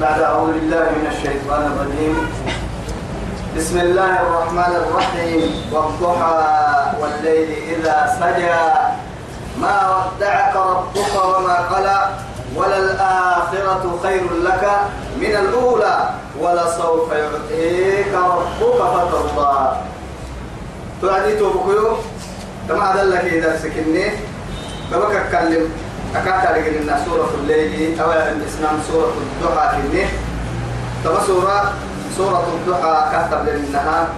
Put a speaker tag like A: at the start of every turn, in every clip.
A: بعد أعوذ بالله من الشيطان الرجيم. بسم الله الرحمن الرحيم. والضحى والليل إذا سجى. ما ودعك ربك وما قلى. وللآخرة خير لك من الأولى. ولسوف يعطيك ربك فترضى. تعدي توبكيو. كما هذا لك إذا سكني. بابك أتكلم أكاتا لنا سورة الليل أو الإسلام سورة الضحى كني تما سورة سورة الضحى كتب لنا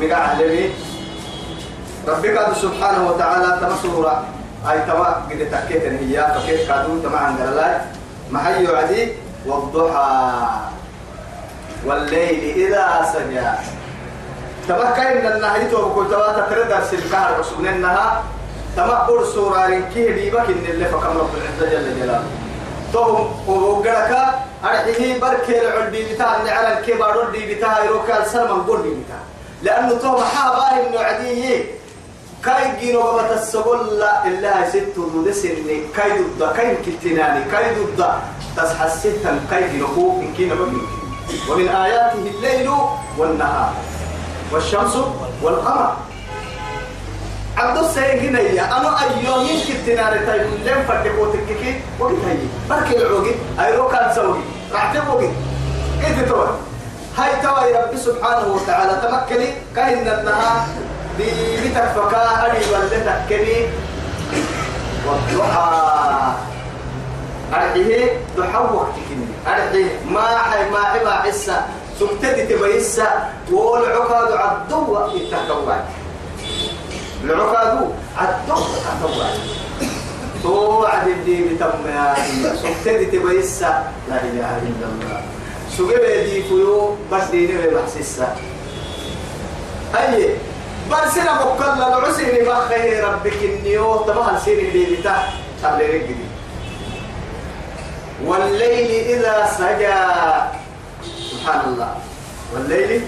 A: مقع لمي ربك سبحانه وتعالى تما سورة. أي تما قد تكيت هي فكيف كادو تما عن قلال محي عدي والضحى. والليل إذا سجى. تما كاين النهي تو كنت تتردى سلكار رسولنا تما قول سورة رنكيه ديبك إن اللي فكم رب العزة جل جلاله. توهم وقرك أرحيه بركي العلبي بتاع نعلن كبار الدي بتاع يروكال سلمان قول دي بتاع لأنه توهم حاباه إنه عديه. كاي جينو بابا تسقول لا إلا ست ودسن كاي ضد كاي كتناني كاي ضد تسحسيتا كاي جينو إن كينا ومن آياته الليل والنهار. والشمس والقمر. هنا أنا أيام يمكن تنار تايم لم فردكو تككي وقت هي بركي العوقي أيرو كان سوي راح تبوقي. إيه تتوى هاي توا يا رب سبحانه وتعالى تمكني كأن النهار بتكفكا أري ولدتك كني. والضحى أرحيه ضحى وقتكني أرحيه. ما حي ما حي ما حسه سبتدي تبيسا والعقاد عدو يتكوان العقاد عدو يتكوان تو عدد دي بتم يا سبتدي تبيسا لا إله إلا الله. سجل دي فيو. بس دي نبي بحسسا أي. برسنا مكلا العسين بخير ربك النيو تبع السين اللي بتاع. قبل رجلي. والليل إذا سجى. سبحان الله. والليل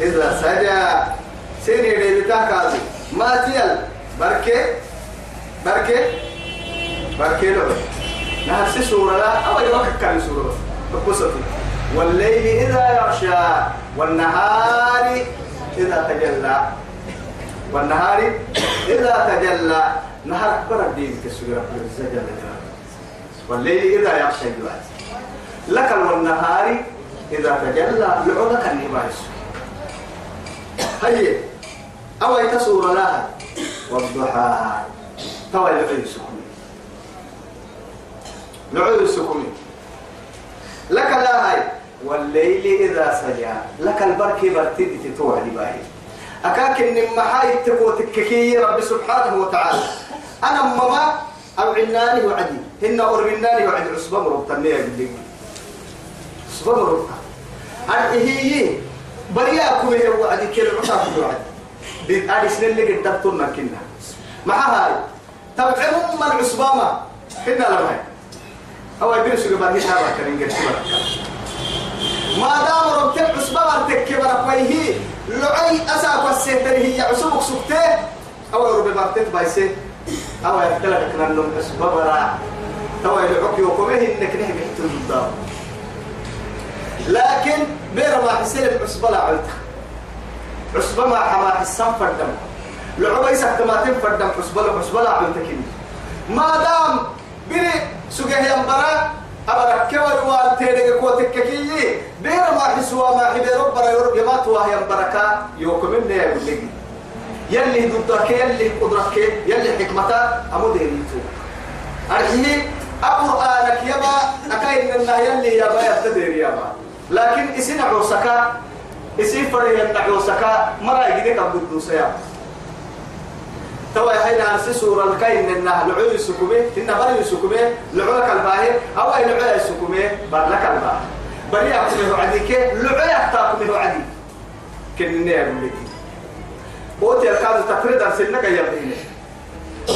A: إذا سجى. سيري اللي بتاع ما تيل بركة؟ بركة؟ بركة لو. نفس سورة لا. أو يوقف كان سورة. بقصتي. والليل إذا يغشى والنهار إذا تجلى. والنهار إذا تجلى. نهار أكبر الدين كسورة جل والليل إذا يغشى الجواد لك والنهار إذا تجلى. لعودك النباس هيا. أو يتصور لها والضحى. توا لعود سكوني. لعود سكوني. لك لا هاي. والليل إذا سجى. لك البركة برتدي تتوعد باهي أكاك إن محاي تكو تككي رب سبحانه وتعالى. أنا ماما أو عناني وعدي. هن أرناني وعدي. عصبة يا قدي عصبة مربطة. هي برياكم هي وعدي. كل عصابة وعدي بيت أدي سنين اللي قد دبتنا كنا. مع هاي. تبعهم من عصبة ما هنا لما أو يبين سوق بعد هذا كان. ينقل ما دام ربك عصبة مرتك كبر فيه لعي أساق السيتر هي. عصبك سكتة؟ أو ربي مرتك بايسة. أو يختلف كنا نم عصبة برا تو يلعك يوكمه إنك نهي بحتر الضام لكن بير ما حسين عصبة لا عيتها عصبة ما حما حسن فردم. لعبة يسكت ما تنفردم عصبة لا عصبة لا عيتك ما دام بني سجه ينبرا أبرك كبر وارتينك كوتك كي بير ما حسوا ما حبي ربنا يرب ما توا ينبركا يوكم من لك يلي ضدك يلي قدرك يلي حكمتا أمود يريتو أرحيه أقرآنك يبا أكاين الله يلي يبا يبتدير يبا. لكن إسنا عوسكا إسي فريا عوسكا مرا يجيك أبو الدوسيا توا هاي ناس سورة الكاين إنها لعوي سكومي إن بري سكومي لعوك الباهر أو أي لعوي سكومي برلك الباهر بري أكمل عديك لعوي أكتاكم عدي كنني أقول لك بوتي الكاد تفرد سنك يا بني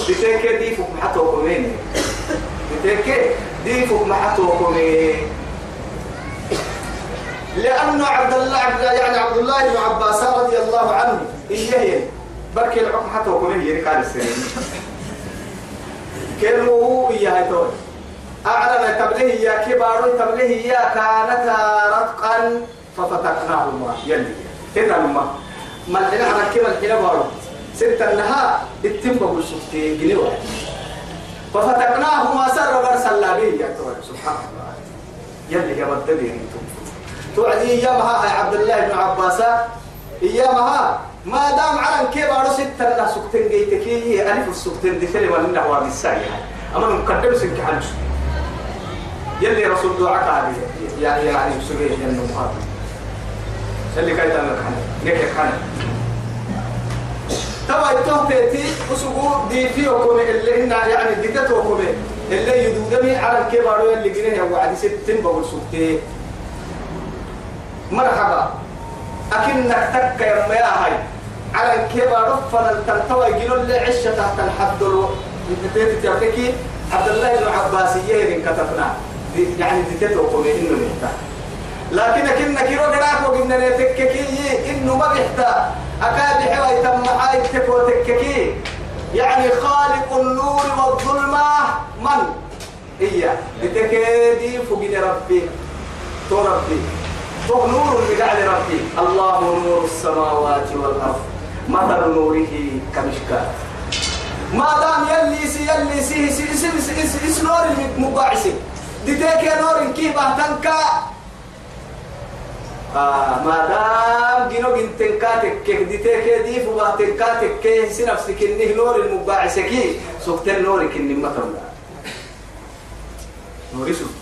A: بتنك دي فوق محطوكم هنا بتنك دي فوق محطوكم لأنه عبد الله عبد يعني عبد الله بن عباس رضي الله عنه إيه بركي الحكم حتى وكم هي ركال السنين كلمه هو إياه توي أعلم تبله يا كبار تبله يا كانتا رتقا ففتقناهما يلي. هنا الماء ما. الحين على كم الحين بارو. ستة النهار التنبه والسفتي جنيه ففتقناهما سر برسل الله سبحان الله. يلي يا بدلي توعدي إيامها يا عبد الله بن عباس. إيامها ما دام على كبار ستة لا سكتين جيتك. هي ألف السكتين دي كلمة من نحو الساعة أما مقدم سنك حلش يلي رسول دعاك هذه يعني يعني سوري إنه مهاجم اللي كايت أنا كان نيك كان توا التوتيتي وسقو دي فيكم اللي هنا يعني ديتتوكم اللي يدودني على الكبار اللي جريه وعدي ستين بقول سكتين. مرحبا. أكنك تك يا ما هاي. على الكبار فن تلتوى يجيلوا اللي عشة تحت الحد إنت تبكي عبد الله بن عباس يهرين كتبنا. يعني تتوقع إنه محتاج لكن كنا كيرو قراك وقمنا تككي. إنه ما بيحتاج أكاد حوى تم حاي تكو تككي يعني خالق النور والظلمة من؟ إياه. لتكيدي فوقين ربي تو ربي. تو نور بقعد ربي الله نور السماوات والأرض. مثل نوره كمشكاة؟ ما دام يلي سي يلي سي سي سي سي سي سي نور المباعث ديتك نور كيف تنكا. آه ما دام جينو جنتن كاتك كيك ديتك دي فوق تنكاتك كي سي نفسك إنه نور المباعث كي. سكتن نورك إني مثلا نوري سكت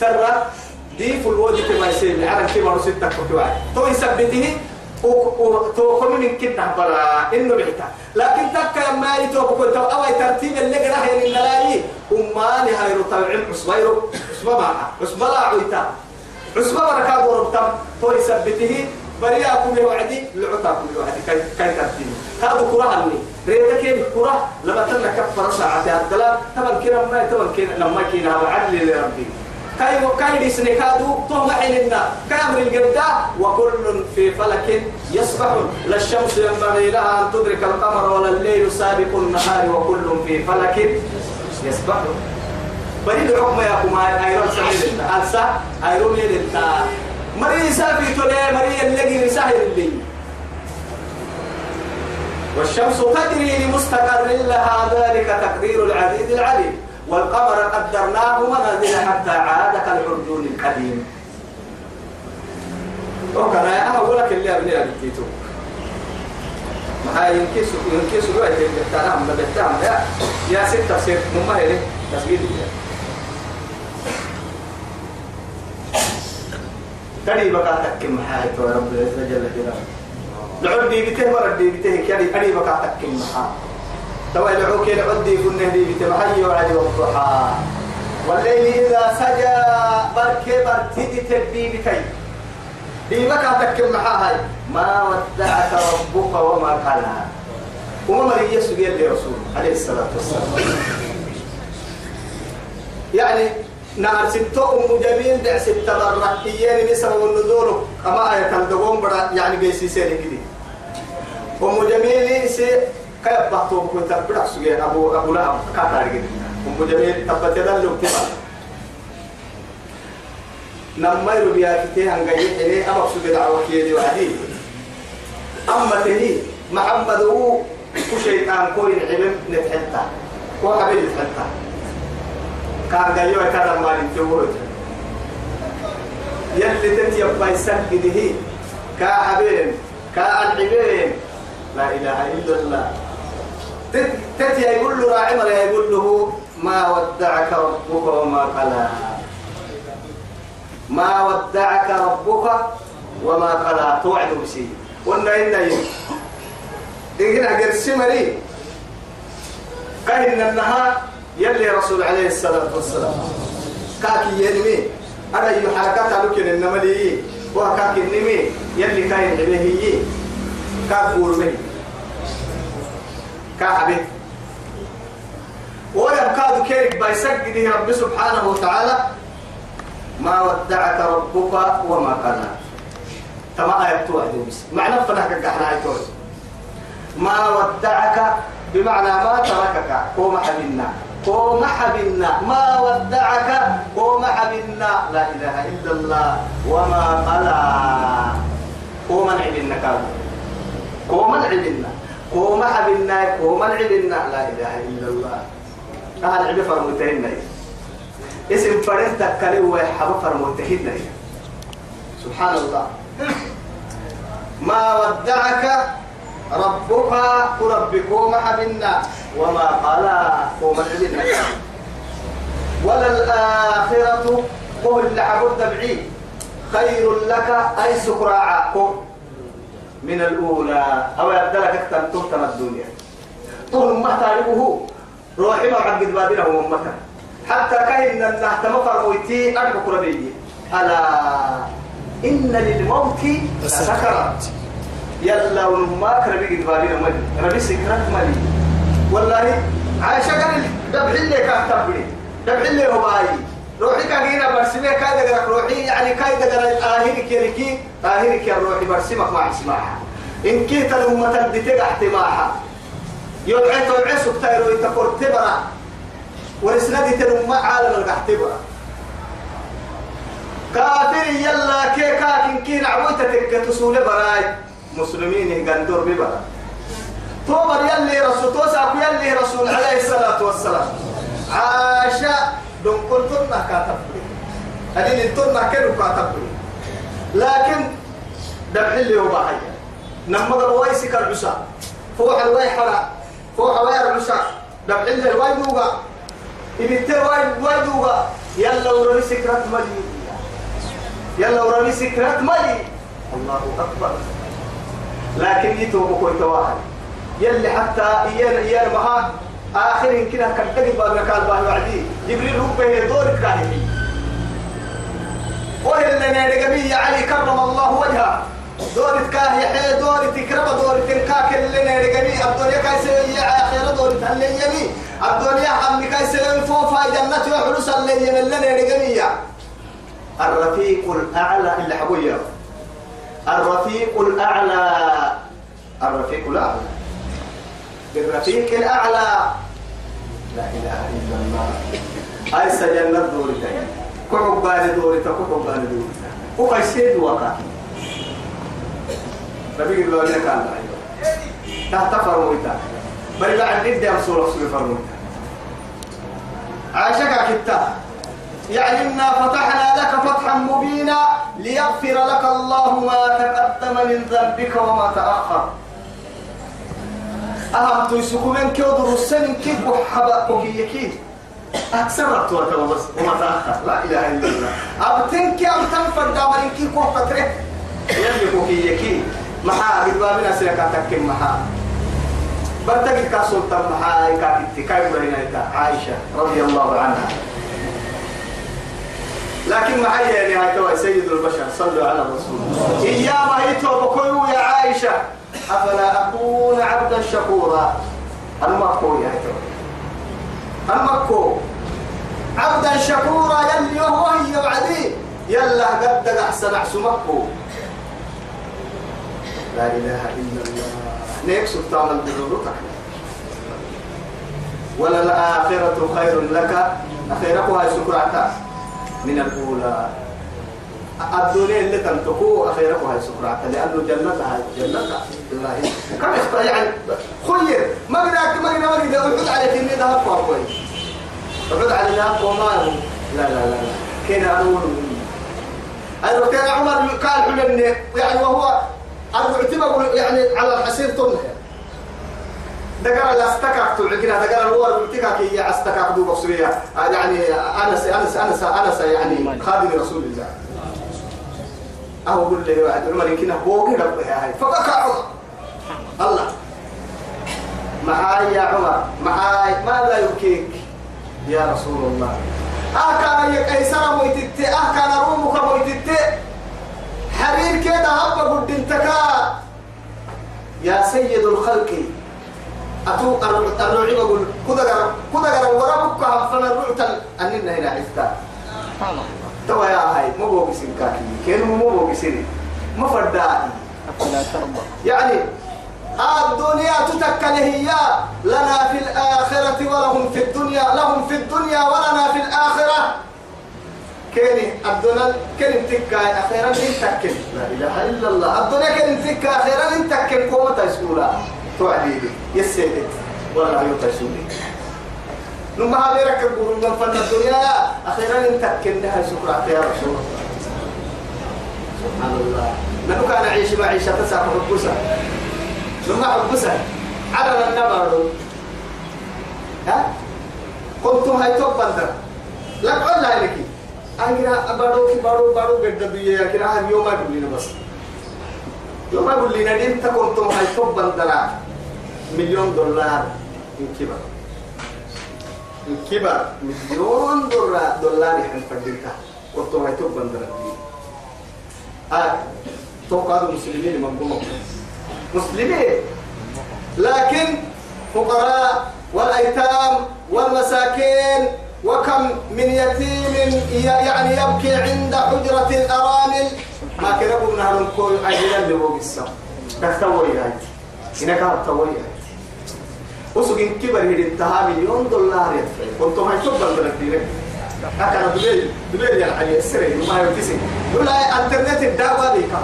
A: سرة. دي في الوادي كما يصير على كبار ستة فكوا تو يثبته وتوكم من كده برا إنه بيحتا لكن تك ما يتوب كنت أو ترتيب اللي قراه يعني النلاي وما نهاية تبعين عصبيرو عصبة معها عصبة لا عويتا. عصبة بركة وربتم تو يثبته برياكم يوعدي لعطاكم يوعدي كي كي ترتيب. هذا كرة هني. ريتا كيف كرة؟ لما تنا كفر ساعة الدلال طبعا كنا ما طبعا كنا لما كنا بعدل لربي. كاي وكاي سنكادو تهم حيننا. كامر الجدة وكل في فلك يسبح لا الشمس ينبغي لها أن تدرك القمر ولا الليل سابق النهار وكل في فلك يسبح بريد حكم يا كما ايرون سميل ألسا؟ ايرون يلتا مري سافي تولي مري اللي ساهر اللي. والشمس تجري لمستقر لها ذلك تقدير العزيز العليم. والقمر قدرناه منازل حتى عاد كالعرجون القديم. وكان أنا أقول لك اللي أبني أبتيتو ما ينكس ينكس الوقت اللي بتاعنا ما بتاعنا يا يا ست تفسير مما هي تسجيل كري بقى تكم حاجة رب العزة جل جلاله. لعب دي بته ورد دي بته كري كري بقى تكم حاجة توا يدعوك العدي في النهدي بتبحي وعدي والضحى. والليل إذا سجى بركي برتدي تبدي بكي دي بكى تكم معاها. ما ودعك ربك وما قالها وما مري يسوع لرسول عليه الصلاة والسلام. يعني نار ستة أم جميل دع ستة برة. إياني نسمة والنزول. أما آية الدقوم يعني بيسي سيري كده. أم جميل سي كيف بحثوا؟ كنت بدك سجى أبو أبو لهب كاتار كده أم جميل تبت يدل لو كده نما يربي كتير هنجي إليه أما سجى دعوة كيدي وعدي أما تهي محمد هو كشيطان كوين علم نتحتا هو حبيب نتحتا كان جايو كذا ما نتوه يلي تتي يبقى يسجد هي كعبين كالعبين لا إله إلا الله. تتي يقول له راعي ولا يقول له ما ودعك ربك وما قلى. ما ودعك ربك وما قلى. توعد بشيء. قلنا إن إن قرسي مري كهن النهار يلي رسول عليه الصلاة والسلام. كاكي ينمي. أنا يو حركات لكن إنما لي. وكاكي النمي يلي كاين عليه كاكور به كاحبه ويبقى كيرك بيسجده رب سبحانه وتعالى. ما ودعك ربك وما قلى تما آية توعد معنى فنحك كحنا آية ما ودعك بمعنى ما تركك. قوم حبنا قوم حبنا ما ودعك قوم حبنا لا إله إلا الله. وما قلى قوم عبنا كان قوم عبنا قوم حبنا قوم عبنا لا إله إلا الله. أهل عبي فرموتين اسم فرنت تكالي وحب فرموتين سبحان الله ما ودعك ربك ربكم حبنا وما قال قوم العلم ولا الآخرة قول لعبد بعيد خير لك أي سكراعا من الأولى. أو يبدلك أكثر تهتم الدنيا. طول ما تعرفه روحي ما عقد بادنا ومتا حتى كاين نهتم فرمويتي أربك ربيجي ألا إن للموت سكرات يلا ونما كربي قد بادنا ملي ربي سكرات ملي والله عايشة قال دبح اللي كان تبري دبح اللي هو باي. روحي كاينا برسمي كايدا قرق روحي يعني كايدا قرق آهيرك يلكي آهيرك يا روحي برسمك مع اسمعها إن كيت الأمة تدتك احتماعها. يدعي تدعي سكتايرو يتقر تبرا ورسندي تنمى عالم القحتبرا كافر يلا كي كاكن كي نعبوتك تسول براي. مسلمين قندور ببرا توبر يلي رسول توسع يلي رسول عليه الصلاة والسلام. عاشا دون قلتنا كاتب. أدين انتنا كنو كاتب. لكن دبح اللي هو باحي نمضى الوايسك العسى فوح الواي حرا. فوح الواي العسى دبح اللي الواي دوغا. إبتر واي واي دوغا. يلا ورمي سكرات ملي يلا ورمي سكرات ملي الله أكبر. لكن يتوب كويت واحد. يلي حتى إيان إيان مها آخر كده كان تجد باب قال باه وعدي. جبريل هو به دور كاهي وهي اللي نرجمي علي كرم الله وجهه. دور كاهي حي دور تكرم دور تنكاك اللي نرجمي الدنيا كايسه يا آخر دور تهلي يمي. الدنيا هم كايسه فوفا جنة وحلوس اللي يمي. اللي نرجمي الرفيق الأعلى اللي حبويا الرفيق الأعلى. الرفيق الأعلى. بالرفيق الأعلى. لا إله إلا الله. أي سجنة دورتا كحب بالي دورتا كحب بالي دورتا وقا سيد وقا ربيق الله لك الله. تحت فرمويتا بل بعد ندي أمسول رسول فرمويتا عاشقا كتا يعني إنا فتحنا لك فتحا مبينا ليغفر لك الله ما تقدم من ذنبك وما تأخر. أهم تيسكو من كيودر السن كيف وحبا وكيكي أكثر التوة بس وما تأخر. لا إله إلا الله. أبتن كي أبتن فردامر كي. كو فتره يلي وكيكي محا قدبابنا سيكا تكيم محا برتقل كاسولتا محا كاكتي كاي برينا عائشة رضي الله عنها. لكن معي يعني هاي سيد البشر صلوا على الرسول. إيام هيتو بكوي يا عائشة. أفلا أكون عبدا شكورا؟ المكو يا هيتو المكو عبدا شكورا يلي وهو هي وعدي. يلا قد أحسن أحسمكو لا إله إلا الله. نيك سلطان البرورك ولا الآخرة خير لك. أخيرك هاي سكرعتك من الأولى. الدنيا اللي تنتقو أخيرك هاي سكرات لأنه جنتها جنتها الله كم يخطأ يعني خير. ما بدك ما بدك ما بدك أحد عليك إني ذهب قوي أحد على ذهب وما لا لا لا لا. كنا أقول؟ أنا كان عمر قال حلمني يعني وهو أنا يعني على الحسير طنها دقر الاستكاك تعجنا دقر الور بتكاك هي استكاك دو بصرية. يعني أنس أنس أنس أنس يعني خادم رسول الله. أهو قل لي واحد عمر يمكن هو كده هاي. فبكى عمر. الله. معاي يا عمر. معاي. ما لا يبكيك؟ يا رسول الله. أه كان يكيسر مويتت أه كان رومك مويتت حرير كده هبا قد انتكا يا سيد الخلق. أتو الرعي بقول كذا قرب كذا قرب وربك فنا الرعي أننا هنا عفتا. توا يا هاي مو بوكسين كاكي كانوا مو بوكسين ما فردائي
B: لا ترضى.
A: يعني الدنيا تتكل هي لنا في الآخرة ولهم في الدنيا لهم في الدنيا ولنا في الآخرة. كيني الدنيا كن تكا أخيرا تكن لا إله إلا الله. الدنيا كن تكا أخيرا إن تكن قومة تسكولا توعديدي يسيدي ولا يو تسولي نما هذا يقول من فن الدنيا أخيرا إن تكن لها شكرا يا رسول الله سبحان الله نحن كان نعيش معيشة تسعة حبوسة ثم حبوسة على النبر ها كنتم هاي بندر لك ولا لك أنا أبارو كي بارو بارو قد بيا كنا هم يوم أقول لنا بس يوم أقول لنا دين تكنتم هاي توب بندر مليون دولار من كبر من كبر مليون دولار دولار يحن فدينتا كنتم هاي توب بندر آه توقع المسلمين منظومة مسلمين. لكن فقراء والأيتام والمساكين وكم من يتيم يعني يبكي عند حجرة الأرامل. ما ابو نهر الكوي عجلا اللي هو بالسم كتوي هاي. هنا كان توي هاي. وسوق كبر هي انتهى مليون دولار يدفع كنتم هاي تبقى من أكان دبي دبي يا علي السري ما يوتيسي يقول انترنت الدعوة بيكا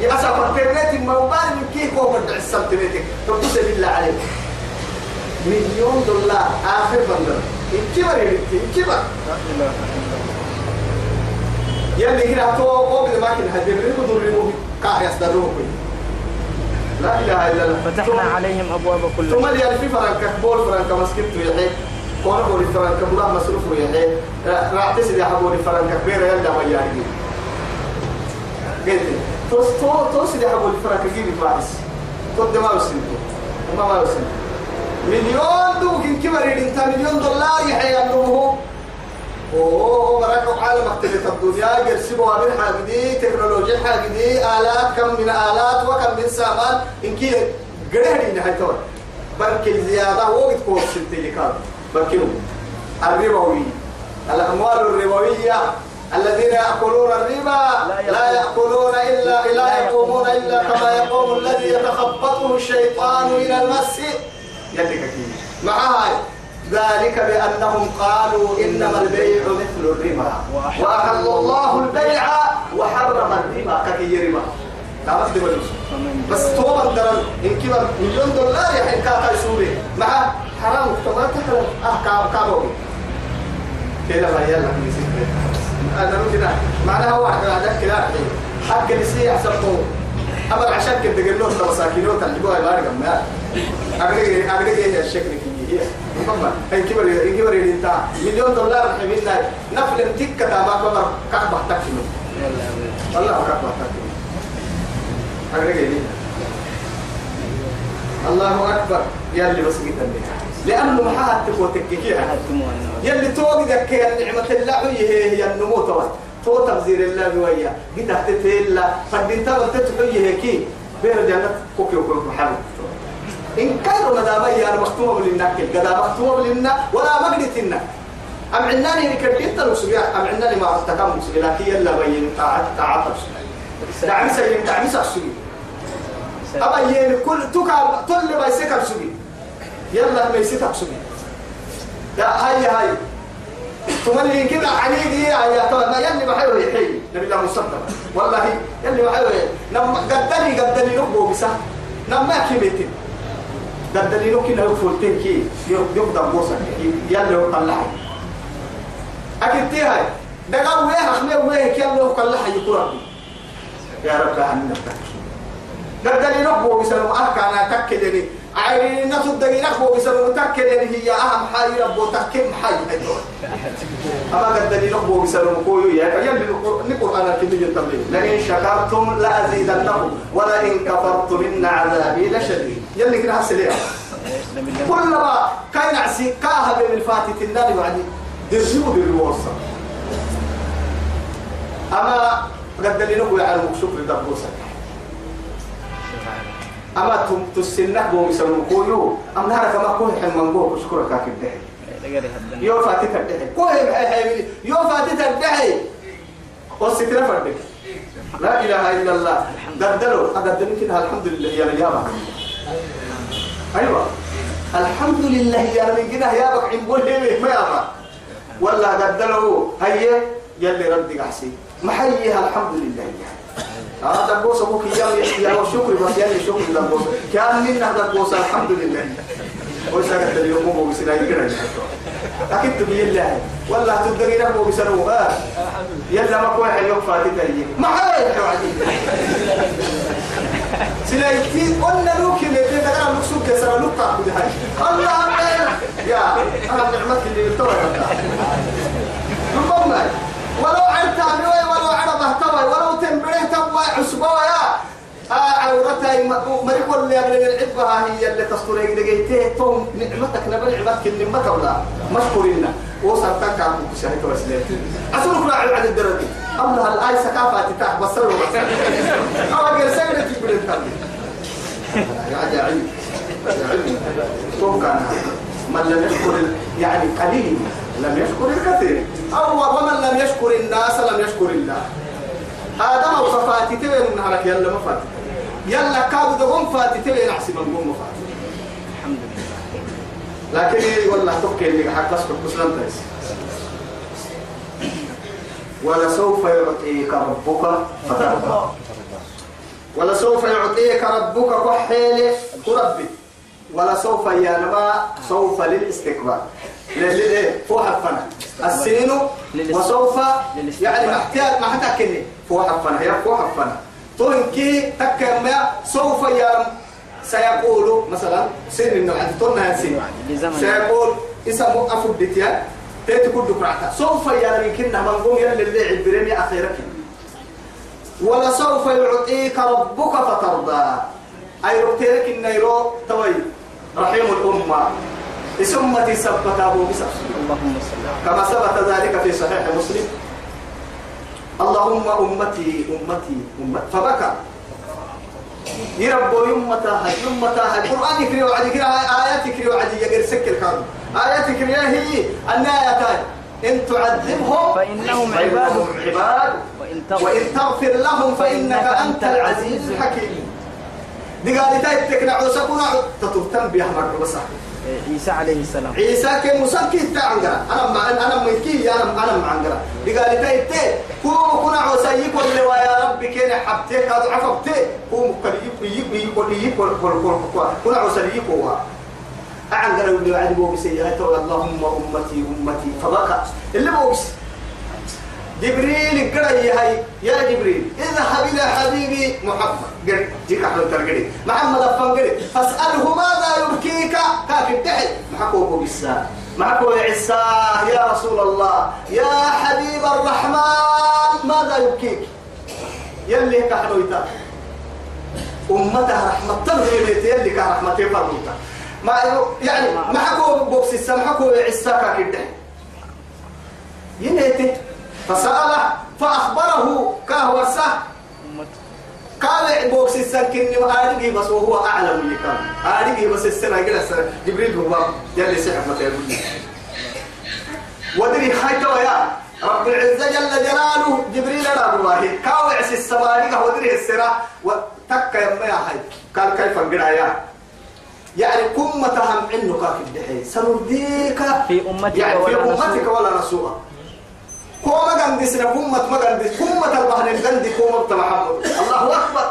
A: يا أسف انترنت الموبايل من كيف هو بدع السنتيمتر تبص بالله عليك مليون دولار آخر بندر
B: إله إلا الله
A: يلي هنا تو قوم ما كان هدي ريبو دريبو كاه يصدروه لا إله إلا الله.
B: فتحنا عليهم أبواب كل
A: ثم اللي في فرنك بول فرنك مسكت يحيي كون بول فرنك بلا مصروف يحيي راح تسد يا حبول فرنك كبير يلا وياك قلت توس تو توس يا حبول فرنك جيبي فارس قد ما وسنتو ما وسنتو مليون دوك كبر انت مليون دولار يحيي أنه أوه مرك عالم اختلف الدنيا يرسموا من حاجدي تكنولوجيا حاجدي آلات كم من آلات وكم من سامان. إن كي قرهني نهاية تور بركي زيادة وقت كورس التليكار بركينو الربوي. الأموال الربوية الذين يأكلون الربا لا يأكلون إلا لا يقومون إلا كما يقوم الذي يتخبطه الشيطان إلى المس يدك هاي. ذلك بأنهم قالوا إنما البيع مثل الربا. وأحل الله البيع وحرم الربا. كثير ربا بس دي بس توبا درن إن كبر مليون دولار يحين كاكا يسوري مع حرام. تما تحرم أه كاب كابوي كده ما يلا أنا نقول معناها واحد هذا كده. حق نسي يحسبه أمر عشان كده قلنا له مساكينه تلقوها يبارك. ما أقدر أقدر إيه الشكل كذي مهمة هي كبر كبر انت مليون دولار حمينا نفل تك ما كبر كعبة تكلم والله كعبة أقدر إيه الله أكبر يلي بس جدا لأنه ما حد تقول تككيها يلي توقدك يا نعمة الله هي هي النمو توت تو تبذير الله بويا قد أحتتلا فدين تبل تتحيه كي بير جنة كوكي وكل محمد إن كانوا مدامي أنا مختومة لنا قدا مختومة لنا ولا مقدتنا أم عناني نكرت أنت لو سبيع أم عناني ما أفتكم سبيع لكن يلا بين. تعات تعات دعم سيم دعم سبيع أما ين كل تكال تل ما يسكر سبيع يلا ما يسكر سبيع يا هاي هاي. تملي كده عنيدي يا ترى ما يلي بحيره يحيي. نبي الله مصدق. والله يلي بحيره لما قدني قدني نبو بسا نما كيمتين قدني نو كنا يفولتين كي. يقدر بوسا يلي يقال لحي أكيد تي هاي. دقا ويه أخمي ويه يقال لحي يقول يا رب عننا قدني نبو بسا نمأك أنا تكدني عيني نفس دقيقة هو بسبب متأكد هي. أهم حاجة ربو تكيم حاجة أما قد دليل هو بسبب كويو يا نقول أنا كمية تمرين لئن شكرتم لأزيدنكم ولئن كفرتم إن عذابي لشديد. يلي كده هسليه كلما كان عسي بين الفاتت النار وعدي درجو بالوصل أما قد لنقول على شكر دبوسك أما تسنه بو مسلم كويو أم نهار كما كوي حل من بو شكرك كاكب دحي يو فاتت الدحي كوي بحي يو فاتت الدحي والسترة فردك لا إله إلا الله. قدروا أقدر كده. الحمد لله يا رجال أيوة. الحمد لله يا رب. كده يا بك عم بقول ما يابا ولا قدروا هيا. يلي ردك أحسي محييها. الحمد لله هذا بوس أبوك يا يا وشكر بس يلي شكر لا بوس كان من هذا بوس الحمد لله. وسكت اليوم مو بسنا يقرأ أكيد تبي الله. ولا تدري له مو بسنو آه. يلا ما كوي فاتي تري ما هاي حوادي سلايتي قلنا لوك اللي تدرى مقصود كسر لوك تأخذ هاي الله أكبر. يا أنا نعمتك اللي توي ربما ولو عرت توي ولو تنبره توي عصبه يا. عورتها مريك اللي قبل العبها هي اللي تستر يجيته توم نعمتك نبل نعمتك اللي ما تولا مشكورين. وصلتك عم تشارك وسلات أسألك على عدد الدرجة. الله الآية سكافة تتاح بصر وبصر أو أجل سجنة تقول أنت يا عجيب توقع من لم يشكر يعني قليل. لم يشكر الكثير. أو ومن لم يشكر الناس لم يشكر الله. هذا ما وصفاتي تبين نهارك يلا ما فاتي يلا كاد دقوم فاتي تبين أحسن من فاتي
B: الحمد لله.
A: لكن إيه والله تبكي اللي حق تصبح مسلم تيس ولسوف يعطيك ربك فترضى. ولسوف يعطيك ربك كحيل كربي ولسوف ينما سوف للاستكبار. للإيه فوق حفنا السنين وسوف يعني محتاج ما حتى فوق حفنا هي فوق حفنا تونكي تكما سوف يرم سيقول مثلا سن إنه عند تورنا سن سيقول اسمه افدتيا تيتي كل دكرعتا سوف يرم كنا من قوم يلي اللي عبرني أخيرك. ولا سوف يعطيك ربك فترضى. أي ربتيك النيرو توي رحيم الأمة. اسمتي سبت أبو بسر.
B: اللهم صل
A: كما ثبت ذلك في صحيح مسلم. اللهم أمتي أمتي أمتي. فبكى. يربو يمتا هاي يمتا هاي. القرآن يكري وعدي كري آيات يكري وعدي. يقر سكر كارو آيات يكري هي. النايتان إن تعذبهم
B: فإنهم عباد.
A: عباد.
B: وإن تغفر.
A: لهم فإنك أنت العزيز الحكيم. دي قال تكنا عوسا كنا تتوتم بها مرة بس
B: عيسى عليه السلام.
A: عيسى كم مسكي تعنقرا أنا مع أنا ملكي أنا أنا معنقرا دي قال تاي تاي كو كنا عوسا يقول لي يا رب كنا حبتك هذا عفبتك كو مكلي يقول يقول يقول كنا عوسا يقول أعنقرا اللي وعد بو بسيئات اللهم أمتي أمتي. فبكى اللي بو بس جبريل قرأ هاي. يا جبريل. اذهب إلى حبيبي محمد. جيك أحمد ترقري محمد أفن قرأ فاسأله ماذا يبكيك؟ كاك الدحي. محكوك بالساء معكو عيسى يا رسول الله. يا حبيب الرحمن. ماذا يبكيك؟ يلي كحنويتا أمتها رحمة. تنغيبت يلي كرحمة فرموتا ما يعني معكو بوكس السماء معكو عيسى كاك الدحي. ينهتي فسأله فأخبره كهو سه قال بوكس السكن وآدقي بس وهو أعلم اللي كان. آدقي بس السنة السنة. جبريل هو يلي سحب متى ودري خيتو يا رب العزة جل جلاله. جبريل رب كاوع السماء ودري السرة. وتك يا يا حي. قال كيف انقرا يا? يعني كم تهم عنك في الدحي سنرديك
B: في أمتك
A: يعني في أمتك. ولا رسولك كوما قندي سنة كومة ما قندي كومة البحر قندي كومة محمد الله أكبر.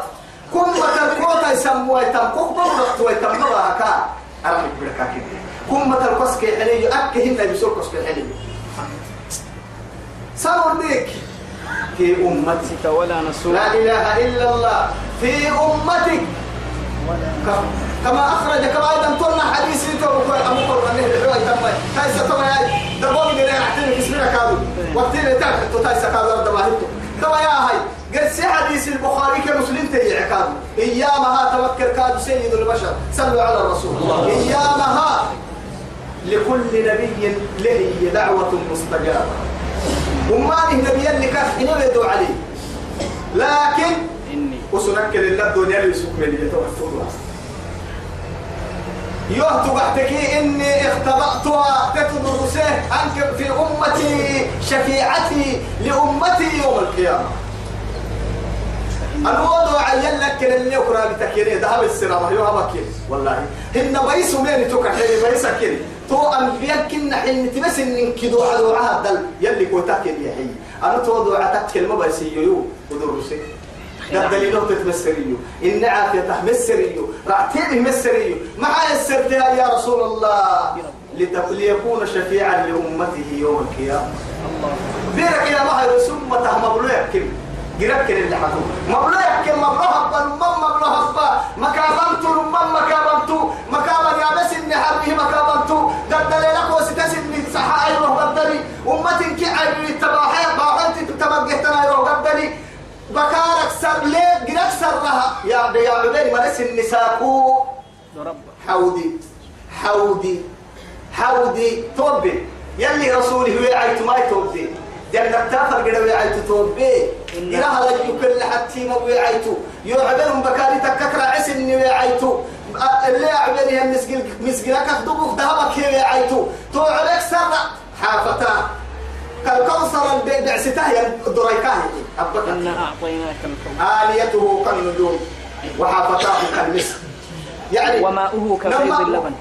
A: كومة الكوتا يسموها يتم كوكبا ورقت ويتم مراكا أرمي بركا كده كومة القسك حلي أكهن يبسول قسك حلي سنرديك في أمتك.
B: ولا نسوء
A: لا إله إلا الله. في أمتك. كما أخرج كما أيضا قلنا حديث تو أبو بكر أنه الحوى تم تايسا تما يا دبوم اللي أحتمي كسبنا كادو وقتين تعرف تو تايسا كادو أرد ما هيتو كما يا هاي قد سي حديث البخاري كمسلم تيجي كادو إيه إيامها توكل كاد سيد البشر. صلوا على الرسول. إيامها لكل نبي له دعوة مستجابة. وما له نبي اللي كان يدعو عليه لكن
B: إني.
A: وسنكر الله الدنيا اللي من يتوفر يهت بعتكي إني اختبأتها. تتدرسه أنك في أمتي شفيعتي لأمتي يوم القيامة. الوضع عين لك اللي يقرا بتكيري ذهب السيرة يوها بكير والله. هن بيسوا مين تكحلي بيسا كيري تو أنبياء كنا حين تبس إن كدو عدو عهد يلي كوتاك يا حي. أنا تو دعاتك كلمة بيسيو يو ودرسي ده دليل تتمسريو إن عافية تحمسريو رعتين مسريو مع السرتها يا رسول الله. ليكون شفيعا لأمته يوم القيامة.
B: الله.
A: بيرك يا مهر ثم تهم يحكم جرك اللي حكم مبلو يحكم مبلو هبا مم مبلو هبا مكابنت مم مكابنت مكابن يا بس إني حربه مكابنت قد لك وستس إني صحا أيوه قدري أمتي كي عيبي التباحي باحنت تبقيتنا أيوه قدري بكارك سر ليه؟ جرك سرها. يا يا عبيري مرس النساكو حودي حودي حودي توبي. يلي رسوله ويعيت ما يتوبي. جنة تافر قد ويعيت توبي.
B: إن-
A: إلى هذا يكل حتى ما ويعيت يعبرهم بكاري تككر عسن ويعيت اللي يعبري المسجل مسجلك دبوك ذهبك هي تو عليك سر حافتا. كالكوثر بعسته يا دريكاه. أبكر
B: إنا أعطيناك الكوثر
A: آليته كالنجوم. وحافتاه كالمسك يعني
B: وماؤه
A: لما-
B: اللبن.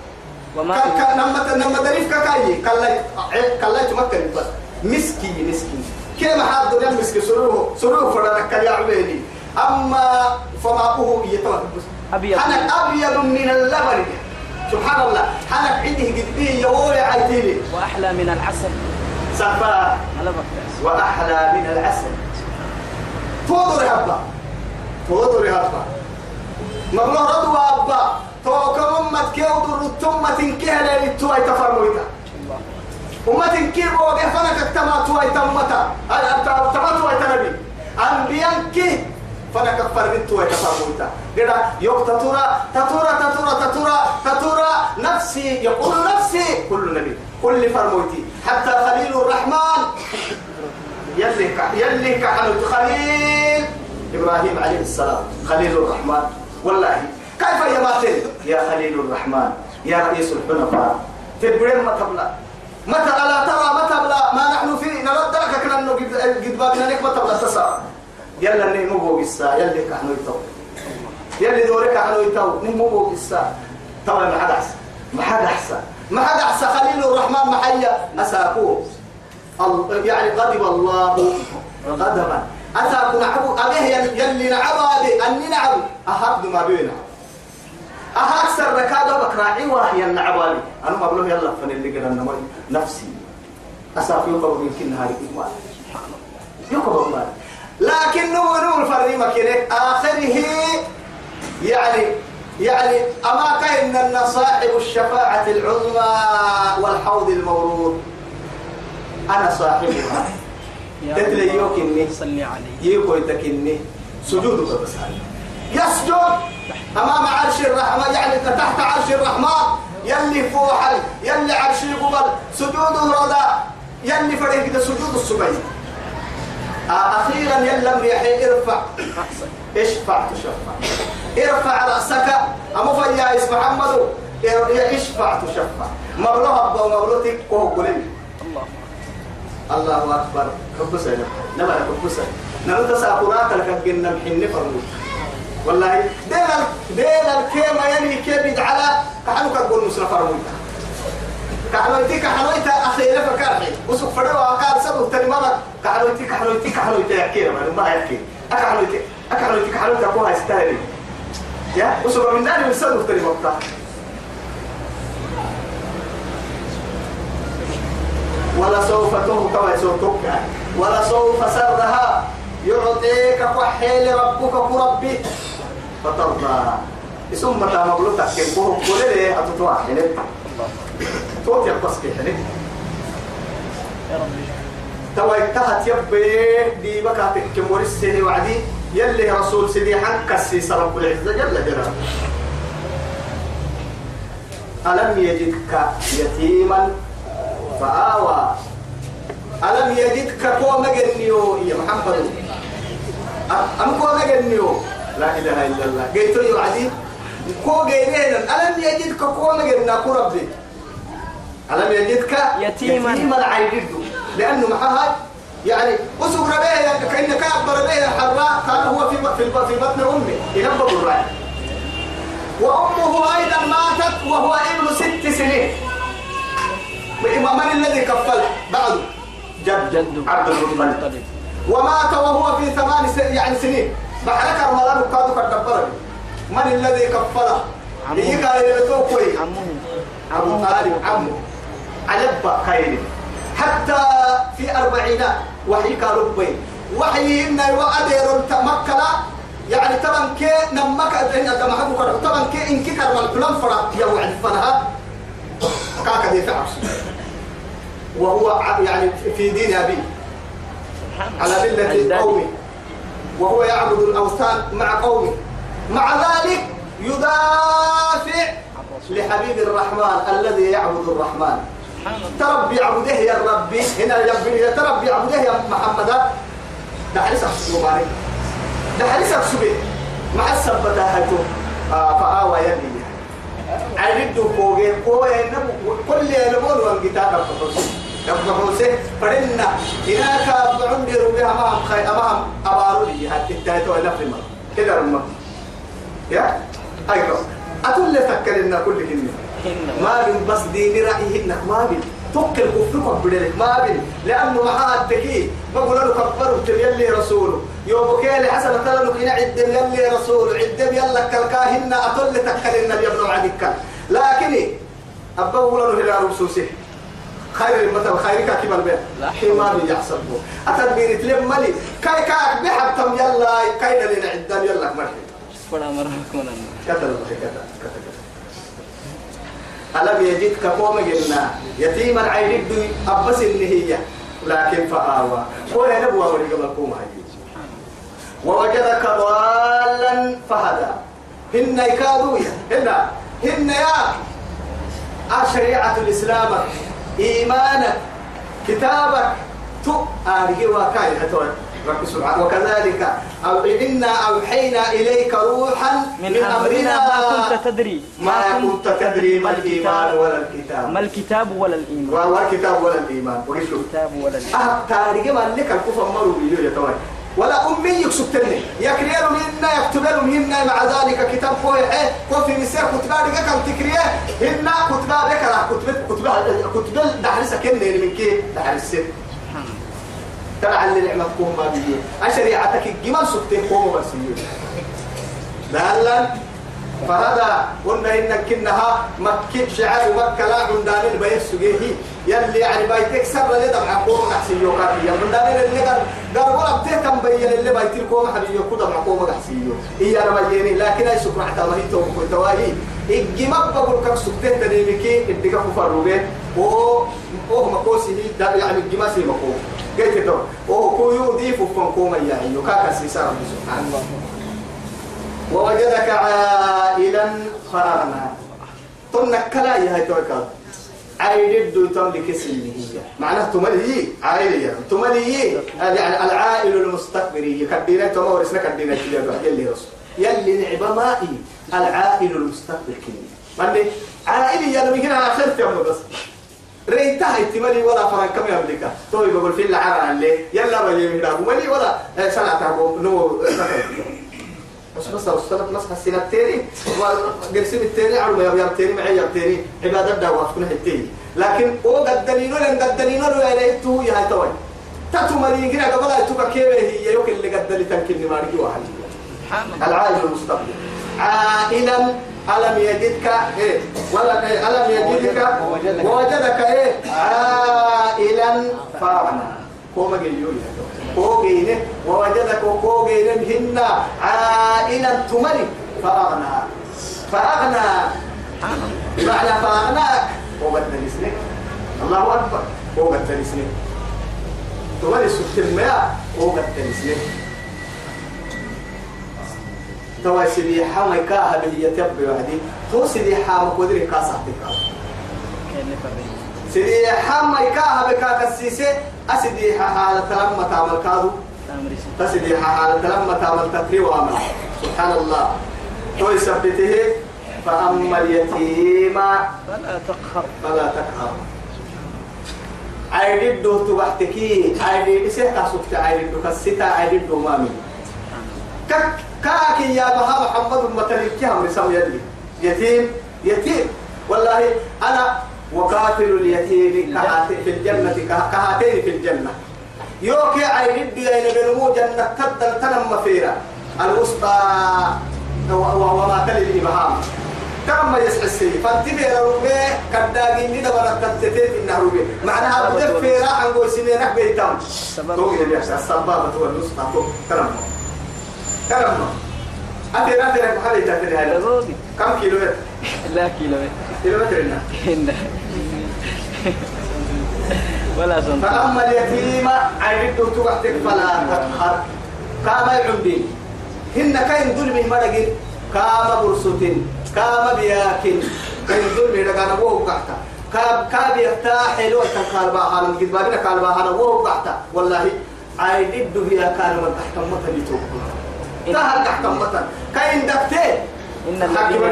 A: كان لما لما دريف كاكاي كلاي كلاي تمكن. بس. مسكي مسكي كما حد دنيا مسكي سروه سروه فرنا كل يعبيني أما فماؤه يتوه
B: أبيض.
A: أنا أبيض من اللبن. سبحان الله أنا عنده قدبي يوري عيتيني.
B: وأحلى من العسل.
A: سفا وأحلى من العسل. فوضر هبا فوضر هبا مبلغ رضوى أبا. تو كم أمت كيودر التمة كهلا للتوي تفرمويتا
B: الله
A: أمة كيف وقف فنك اكتما توي تمتا اكتما توي تنبي أنبياء كي فنك فرد توي تفرمويتا كده يوك تتورا تتورا تتورا تتورا تتورا نفسي يقول نفسي كل نبي كل فرمويتي حتى خليل الرحمن يلي. يلي كحنت خليل إبراهيم عليه السلام. خليل الرحمن. والله كيف يا ماتين؟ يا خليل الرحمن يا رئيس الحنفاء. تبرين ما تبلا متى ألا ترى متى بلا ما نحن فيه نرد لك كنا انه قد لك متى بلا تسا يلا ني مو بيسا يلي كحنو يتو. يلي دورك كحنو يتو. ني مو بيسا طبعا ما حدا أحسن. ما حدا أحسن. ما حدا أحسن. خليل الرحمن محيا. اساكوه ال- يعني غضب الله. غضبا. أتاكم نعبو. أبيه يلي نعبو أبي أني نعبو. أحب ما بينا أكثر ركادة بكراعي النعبو أبي أنا ما بقوله يلا فن اللي قد أنا نفسي. أسافي يقبض يمكن نهاري إيمان يقبض ما لكن نور نور فرني مكينك آخره يعني يعني أما كأن أن صاحب الشفاعة العظمى والحوض المورود. أنا صاحبها.
B: يا
A: تدري
B: الله،
A: يوك إني
B: صل عليه.
A: يكو يتكني. سجودك بس. يسجد. أمام عرش الرحمن يعني تحت عرش الرحمن. يلي فوحل يلي عرشي قبل سجوده رضا يلي فريق ده سجود السبعين آه، أخيرا يلا مريحي ارفع اشفع تشفع ارفع رأسك أمو فيا اسم محمد اشفع تشفع مبلوها أبا ومبلوتك وهو قليل
B: الله
A: الله أكبر حب سنة نبأ حب سنة نمت ساقراك لك جنة محن فرموت والله ديل ديل الكيما يلي كيبد على كحنو كقول مسنا فرموت كحنويتي كحنويتا أخيرا فكارحي وسوق فروا سبب تاني مرة كحنويتي كحنويتي كحنويتا يحكي ما ما يحكي. أكحنويتي أكحنويتي كحنويتا كوها يستاهل يا؟ وسوق من داري من سبب تاني مرة. ولا سوف تهتم سوتك ولا سوف سرها. يعطيك كحيل ربك كربي. فترضى ثم مغلوطك كم كوه كل ليه أتتوى حلت توت يبقى في حلت
B: يا رب
A: تو انتهت يبي دي بكاتك كم ورسه وعدي يلي رسول سيدي حق السيس رب العزة جل جلاله ألم يجدك يتيما فآوى ألم يجدك كوما جنيو يا محمد أم كوما جنيو لا إله إلا الله. قيتو يوعدي كو جيرين ألم يجدك كوما جنيو ربي؟ ألم يجدك؟
B: يتيما.
A: يتيما عيدد لأنه معها يعني أسر به كأنك أكبر به الحراء كان هو في في بطن أمه ينبض الرأي. وأمه أيضا ماتت وهو ابن ست سنين. من الذي كفله بعده جد.
B: جد.
A: عبد المطلب. ومات وهو في ثمان يعني سنين. بحرك رمضان وكادو كدبر من الذي كفله. هي قال لتوكوي
B: عمه
A: أبو طالب عمه علب خير حتى في أربعينات وحي قالوا بي وحي إن وأدير تمكلا يعني طبعا كي نمك أدين أدم حبو كرو طبعا كي إنك كرم الكلام فرق يا وعد فنها. كاكا دي فعص وهو يعني في دين أبي. على ملة
B: أجدادي.
A: وهو يعبد الأوثان مع قومه. مع ذلك يدافع لحبيب الرحمن الذي يعبد الرحمن.
B: سبحان الله
A: تربي عبده يا ربي. هنا يا تربي عبده يا محمد ده حديث مبارك ده حديث سبي مع السبتة هاتو. آه فآوى عدد كوغي كوغي نبو كل يلمون والكتاب القدس يقول فرنا هناك بعندي ربيها أمام خي أمام حتى التالتة ولا في المرة كده رمى يا؟ أيضا أتولي فكرنا كل كلمة ما بين بس ديني رأيهنك ما بين. توكل كفركم بدلك ما بين. لأنه معها التكي بقول له كبروا يلي رسوله. يوم كيلي حسن ترى له هنا عدم يلي رسوله. عدم يلا كالكاهن أطل تكلنا يبنوا عدك. لكن أبا بقول له هنا رسوسه خير المثل خيرك كيف البيت؟
B: لا.
A: حمار يحسبه أتدبير تلملي كاي كاك بحبتم يلا كاين لنا عدم يلا مرحبا
B: فلا مرة كمان
A: كتب كتب كتب. ألم يجدك قوم جنا يتيما عيد أبس اللي هي لكن فآوى. هو ينبوى ورقم القوم هاي. ووجدك ضالا فهدى. هن يكادوا هن هن يا. شريعة الإسلام. إيمانك كتابك تو آره وكاي هتوي رب سبحانه وكذلك أو إنا أوحينا إليك روحا
B: من أمرنا ما كنت تدري.
A: ما كنت تدري ما الإيمان ولا الكتاب.
B: ما الكتاب ولا الإيمان.
A: ولا الكتاب ولا الإيمان. وقشوا
B: الكتاب ولا الإيمان.
A: أه تاريخ ما لك الكفر مروا بيجوا يا ولا أمي يكسبتني يكريل منا يكتب منا مع ذلك كتاب كوي إيه؟ كوي في مسير كتبا لك كم تكرية؟ هنا كتبا لك لا كتب كتبا كتب دحرسة كني من كي؟
B: الله
A: ترى اللي نعمة قوم ما بيجي. أشريعتك الجمال سكتين قوم بس يجي لا. فهذا قلنا إن كنها مكة شعار مكة لا عندان البيت سجيه. يلي يعني بيتك سر اللي دمع قوم نحسي يوكا يا عندان اللي قال قال ولا بتهتم بين اللي بيت القوم حبيبي يكون دمع قوم نحسي إيا أنا بيني لكن أي سكر حتى ما هي تو كنت واهي الجمال بقول كم سكتين تنيمكي الدقة كفروبين و أوه مكوسي يعني الجمال سي مكوه قلت تو أوه كو يضيف فنكوما يا أيو كاكا سيسار سبحان الله ووجدك عائلا فأغنى. تنك كلا يا هاي توكل. عائل دو تملك هي معناه تملي عائل يعني تملي. يعني العائل المستكبري كدينا تما ورسنا كدينا كده يلي رسول. يلي نعبا مائي. العائل المستكبر كده مالي عائل يا نبي هنا آخر تيمو بس. ريتها احتمالي ولا فرن كم يملكها توي بقول في العالم اللي يلا من دابو ملي ولا؟ سنة نو بس بس وصلت نص السنة التاني وقرسم التاني على ما يبيع التاني معي التاني. عبادة دعوة تكون التاني لكن هو قد دليلو لن قد دليلو يا ليتو يا هاي توي. تاتو مالين كده قبل يتوكا كيف هي يوك اللي قد دليل تنكني ماركي واحد. العائل المستقبل. عائلا ألم يجدك إيه؟ ولا إيه؟ ألم يجدك
B: ووجدك.
A: إيه؟ عائلا فأغنى كوما جيوي كوجين ووجدك كوجين هن عائلا تملك. فأغنى. فأغنى. بمعنى فأغناك. وقد تلسنك الله أكبر. وقد تلسنك تملك سكت الماء وقد تلسنك توا سيدي حما كاها به يتبع وحدي تو سيدي حما قدر كاسة تكا سيدي حما كاها بكا كسيسة أسيدي حالة لما تعمل كادو تسيدي حالة لما تعمل تقري وعمل سبحان الله تو يثبته فأما اليتيم
B: فلا تقهر.
A: فلا تقهر. عيدو تبحتكي. عيدي سيتا سكت عيدو كسيتا عيدو مامي. كك كاكي يا بها محمد متلكي هم رسام يدي. يتيم يتيم. والله أنا وقاتل اليتيم في الجنة. كهاتين في الجنة يوكي عيدو يا نبنمو جنة تدل تنم مفيرا الوسطى وما تلي الإبهام. كم ما يسحس السي فانتبه روبي كداغين دي دبر تتتين إنه روبي معناها بدفي راح نقول سنينك بيتام توقي اللي يحسن السبابة هو تو كرم. كرم. أتي راتي لك محل يتاتي هذا كم كيلو متر؟
B: لا كيلو
A: كيلو متر إنه.
B: ولا سنتين
A: فأما اليتيم عيدته توحتك فلا تقهر كما يعمدين هن كاين ظلمه مرقين كاما برسوتين كاما بياكل كاين ظلمه لقانا وهو قحتا كاب كاب يفتح حلو تنقال باهانا قد بابنا قال باهانا وهو قحتا والله عيدته بيا كان من تحت متن يتوقع تهل تحت متن كاين دكتين
B: إن الذين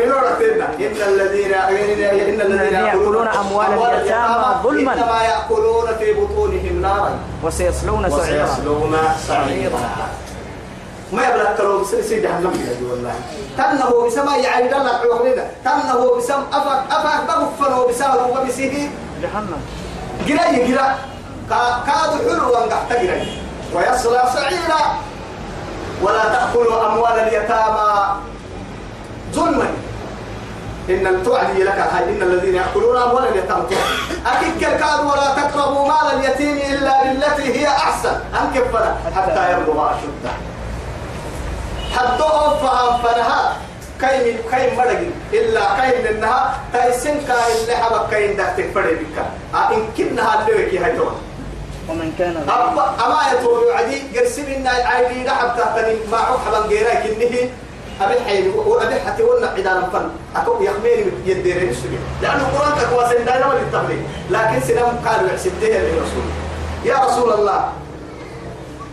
A: إن الذين
B: يأكلون أموال اليتامى ظلما.
A: إنما يأكلون في بطونهم نارا.
B: وسيصلون سعيرا.
A: وسيصلون سعيرا. ما يبلغ كلام سيد جهنم يا والله. تنه بسما يعني دلك عقلنا تنه بسم أفك أفك بغفر وبسار وبسيه
B: جهنم.
A: جراي جرا كاد حلو وانقحت جراي ويصلى سعيرا. ولا تأكلوا أموال اليتامى. ظلما. إن التوعدي لك هاي إن الذين يأكلون أموال اليتامى أكيد كالكاد ولا تقربوا مال اليتيم إلا بالتي هي أحسن. أنكفنا حتى يبلغ أشده حتى أوفها فنها كاين كاين مرق. إلا كاين إنها تايسن كاين اللي حبك كاين دكتك فرد بك. إن كنها اللي وكي هاي تون
B: ومن كان
A: أما أما يتوب عدي قرسم إن عادي لحب تحتني. ما حبا غيرا كنه. أبي حين وأبي حتى ولنا عدانا فن. أكو يخميني يديرين السجن لأنه القرآن تقوى سندانا وللتبليغ لكن سنم قالوا يحسبتها للرسول يا رسول الله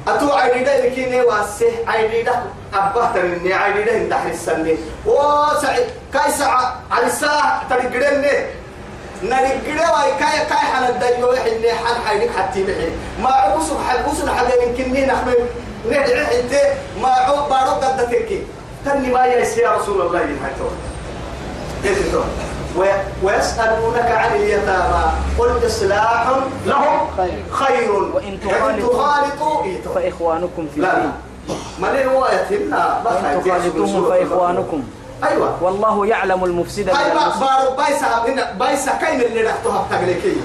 A: أتو عيدي ده لكيني واسه عيدي ده أبه ترني عيدي ده انت حسني وسعي كاي ساعة على الساعة ترقرني نرقره واي كاي كاي حنا الدجو يحني حن حيدك حتى محي ما عبوس حبوس حبيب كني نحمل ندعي انت ما عوب بارو قد تكي تني ما يسي يا رسول الله يحيتون كيف ويسألونك عن اليتامى. قل إصلاح لهم
B: خير.
A: خير.
B: وإن تخالطوا. فإخوانكم في الدين
A: ما هو يتمنا
B: وإن تخالطوهم فإخوانكم.
A: أيوة.
B: والله يعلم المفسد من
A: هاي
B: المصلح
A: بارو بايسا بايسا كاين اللي رحتها بتقليكي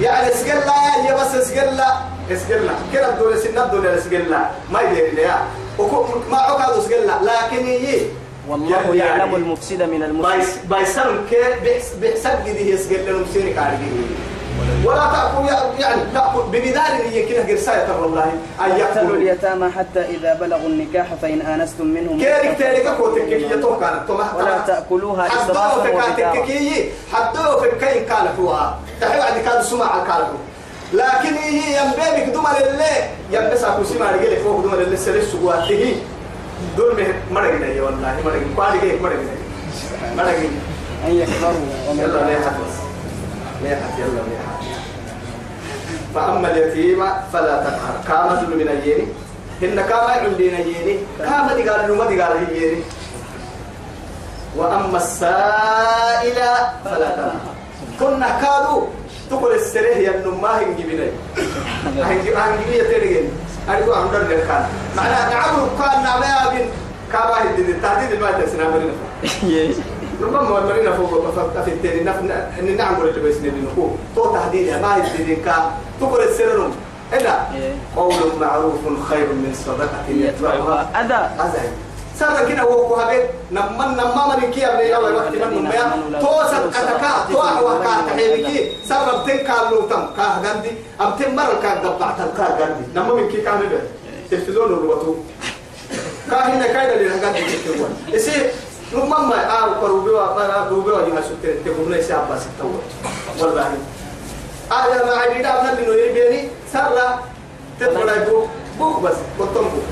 A: يعني اسقل لا يا بس اسقل لا اسقل لا كده الدولة سنة الدولة اسقل لا ما يدير لي يا وكو ما عقد اسقل لا لكن يي
B: والله يعلم المفسد من المصلح
A: بايس بايسان كي بحس بحسب دي يسقل لهم سيني كارجي ولا تأكل يعني تأكل بمدار هي كده قرصاية والله. أن يأكلوا
B: اليتامى حتى إذا بلغوا النكاح فإن آنستم منهم
A: كيرك تيرك كوتك كي يتوقع كانت؟
B: ولا تأكلوها إسرافا وبدارا
A: كاتك كي حدو في كاين كانت هو تحب عندي كان سمع على كانت لكن هي ينبي دوما لله ينبس اكو سمع رجل فوق دوما لله سلس سواته دول مه مرقنا يا والله مرقنا قال لي مرقنا مرقنا
B: أن يكبروا ومن
A: يلا
B: لا
A: ليه حد؟ ليه حد؟ يلا ليه حد؟ فأما اليتيم فلا تقهر. ذل من اليني إن كما عندنا يني كما دي قال ما دي قال هي يني وأما السائل فلا تنهر كنا كادوا تقول السريه يا النما هنجي بنا هنجي هنجي يترجن أرجو عمر الكان معناه نعمل كان. نعمل بين كما هدي التهديد ما تسنا مرينا ربما مرينا فوق في التاني. نف إن نعمل اللي بيسنا بينكو تو تهديد ما هدي كان تقول السرهم إلا. قول معروف خير من صدقة يتبعها.
B: يتبعها أذى.
A: سارة كنا هو كهبت نمان نمان من كي أبني يلا وقت من نميا تو سكتك تو أحوى كاتحيلكي سارة بتن كارلو تم كاه غندي أبتن مرة كاه دبعت. الكاه غندي نما من كي كان ده تلفزيون الروتو كاه باهي نكايد اللي نقدر نتكلم إسي نما ما آه كروبي وما كروبي وجه سكر تقول لي سأب بس تقول والله. آه ما عندي ده أنا اللي نوري بيني سرلا تقول لي بوك بس كتوم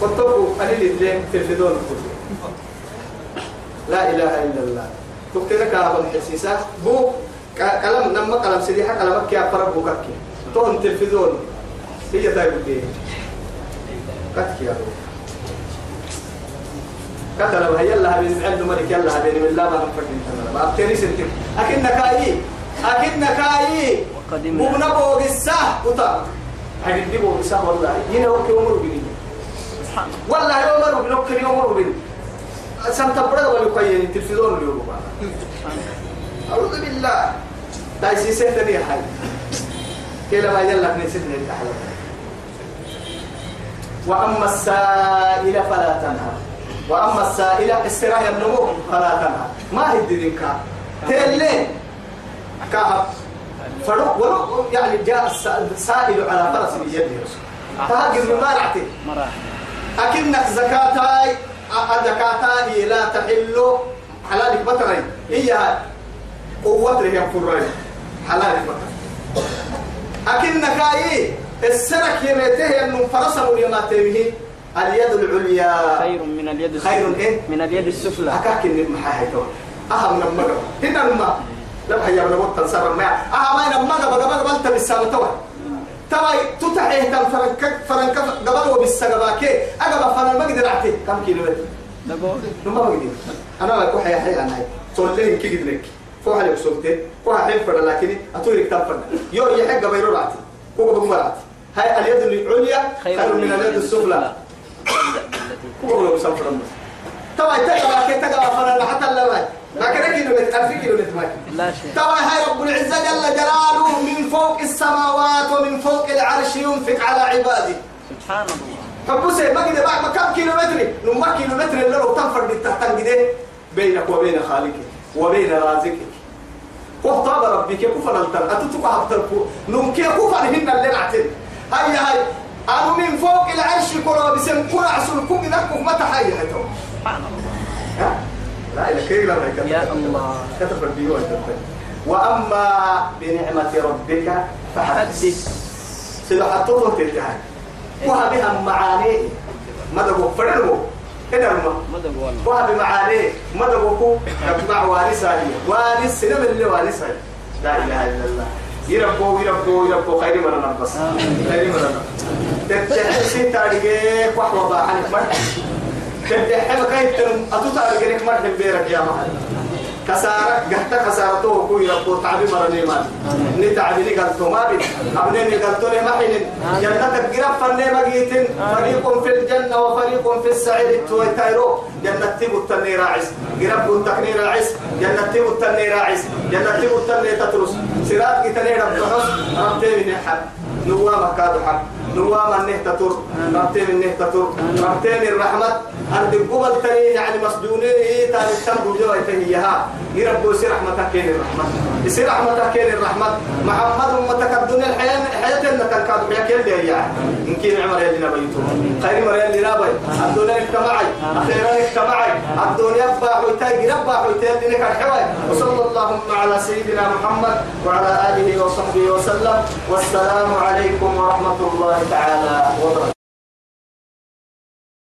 A: بوك أنا اللي في الفيدون لا إله إلا الله. تقتل كلام الحسيسة. بوك كلام نما كلام سريحة كلامك كي أفرق بوكك تون تلفزيون هي تايب دي كتك يا بوك كتل وهي الله بين عنده ملك يلا بين من لا ما نفرق إنت ما أبتني سنتك أي أكنك أي
B: وقدمنا.
A: مبنى بوغ الساه وطا. هاي دي بوغ الساه والله. هنا وكي عمر بني والله عمر بن وكي عمر بن سنتبرد ولا التلفزيون اليوم أعوذ بالله. دايسي سيتني حي. كلا ما يلا نسيتني التحلم وأما السائل فلا تنهر. وأما السائل استراحة النمو فلا تنهر. ما هي الدين كا؟ تلين كهب فلو ولو يعني جاء السائل على فرس بيده. تهجر من مالعته
B: مراحل.
A: أكنك زكاتاي زكاتاي لا تحل حلالك بطرين. هي قوة رهي فرين حلالك بطرين. أكنك أي السرك يميته أنه فرسم يماتيه اليد العليا.
B: خير من اليد
A: خير
B: السفلى
A: إيه؟
B: من اليد السفلى.
A: أكاك محاهيته أهم من المغرب. هنا الماء لا هيا من وقت سر ما أهم من المغرب قبل قبل تبسام توا توا تتحيه تم فرنك فرنك قبل وبالسجباك أقبل فرن ما قدر أعطيه كم كيلو نما ما قدر أنا ما أكون حيا حيا أنا. تولين كي قدر لك. فوق عليك سلطة فوق عليك فرد لكن أتورك تم فرد يو يحق بيرو راتي فوق بقوم راتي هاي اليد العليا خير من اليد السفلى. هو لو سافر توا تقرا كي تقرا فرنا حتى لا كان كيلو متر ألف كيلو متر
B: لا شيء
A: توا هاي رب العزة جل جلاله من فوق السماوات ومن فوق العرش ينفق على عباده.
B: سبحان الله.
A: حبوسه ما قد بعد ما كم كيلو متر؟ نما كيلو متر اللي لو تنفر بالتحتن كده بينك وبين خالقك وبين رازقك. وطاب ربك كفر التن أتتك هبتلكو نمكي كفر هن اللي نعتل هاي هاي أنا من فوق العرش كرة بسم كرة عسل كوك نكو ما تحيي هتو
B: سبحان الله؟
A: لا إله كيف لا يكتب.
B: يا الله.
A: كتب البيوع وأما بنعمة ربك فحدث.
B: حدث
A: سيدو حطوه تلتهاي وها بها معاني. مدبو فرنبو هنا الماء
B: ما دقو والله.
A: وها بمعاني مدبو يتبع وارثة وارث سنم اللي وارثة. لا إله إلا الله. يربو يربو يربو. خير من نبص خير من تتحل سين تاريخ وحوة باحنك. مرحب تتحل كيف تنم أتو تاريخ مرحب بيرك يا محل كسارة قحت كسارته كوي ربو تعبي مرني مال. ني تعبي لي قلتو ما بي أبني ني قلتو لي محل جنتك قرب فني مقيتن فريق في الجنة وفريق في السعير التويتايرو جنة تيبو التني راعس. قرب التقني راعس. جنة تيبو التني راعس. جنة تيبو التني تترس. سرات كتني رب حس. رب تيبي نحب نوامك كادو حق نوام النه تطر ربتين النه تطر ربتين الرحمة. أرد قبل تاني يعني مسجونين إيه تاني تنبو جوا تهيها يربو سي رحمتك كين الرحمة. يسي رحمتك كين الرحمة. محمد أمتك الدنيا الحياة الحياة إنك الكادو يا كين دي يعني. يمكن عمر يلي نبيتو خير مر يلي نبي. الدنيا اجتمعي. أخيرا اجتمعي. الدنيا باحو تاي رب باحو تاي لك الحواي وصلى اللهم على سيدنا محمد وعلى آله وصحبه وسلم. والسلام عليكم ورحمة الله تعالى وبركاته.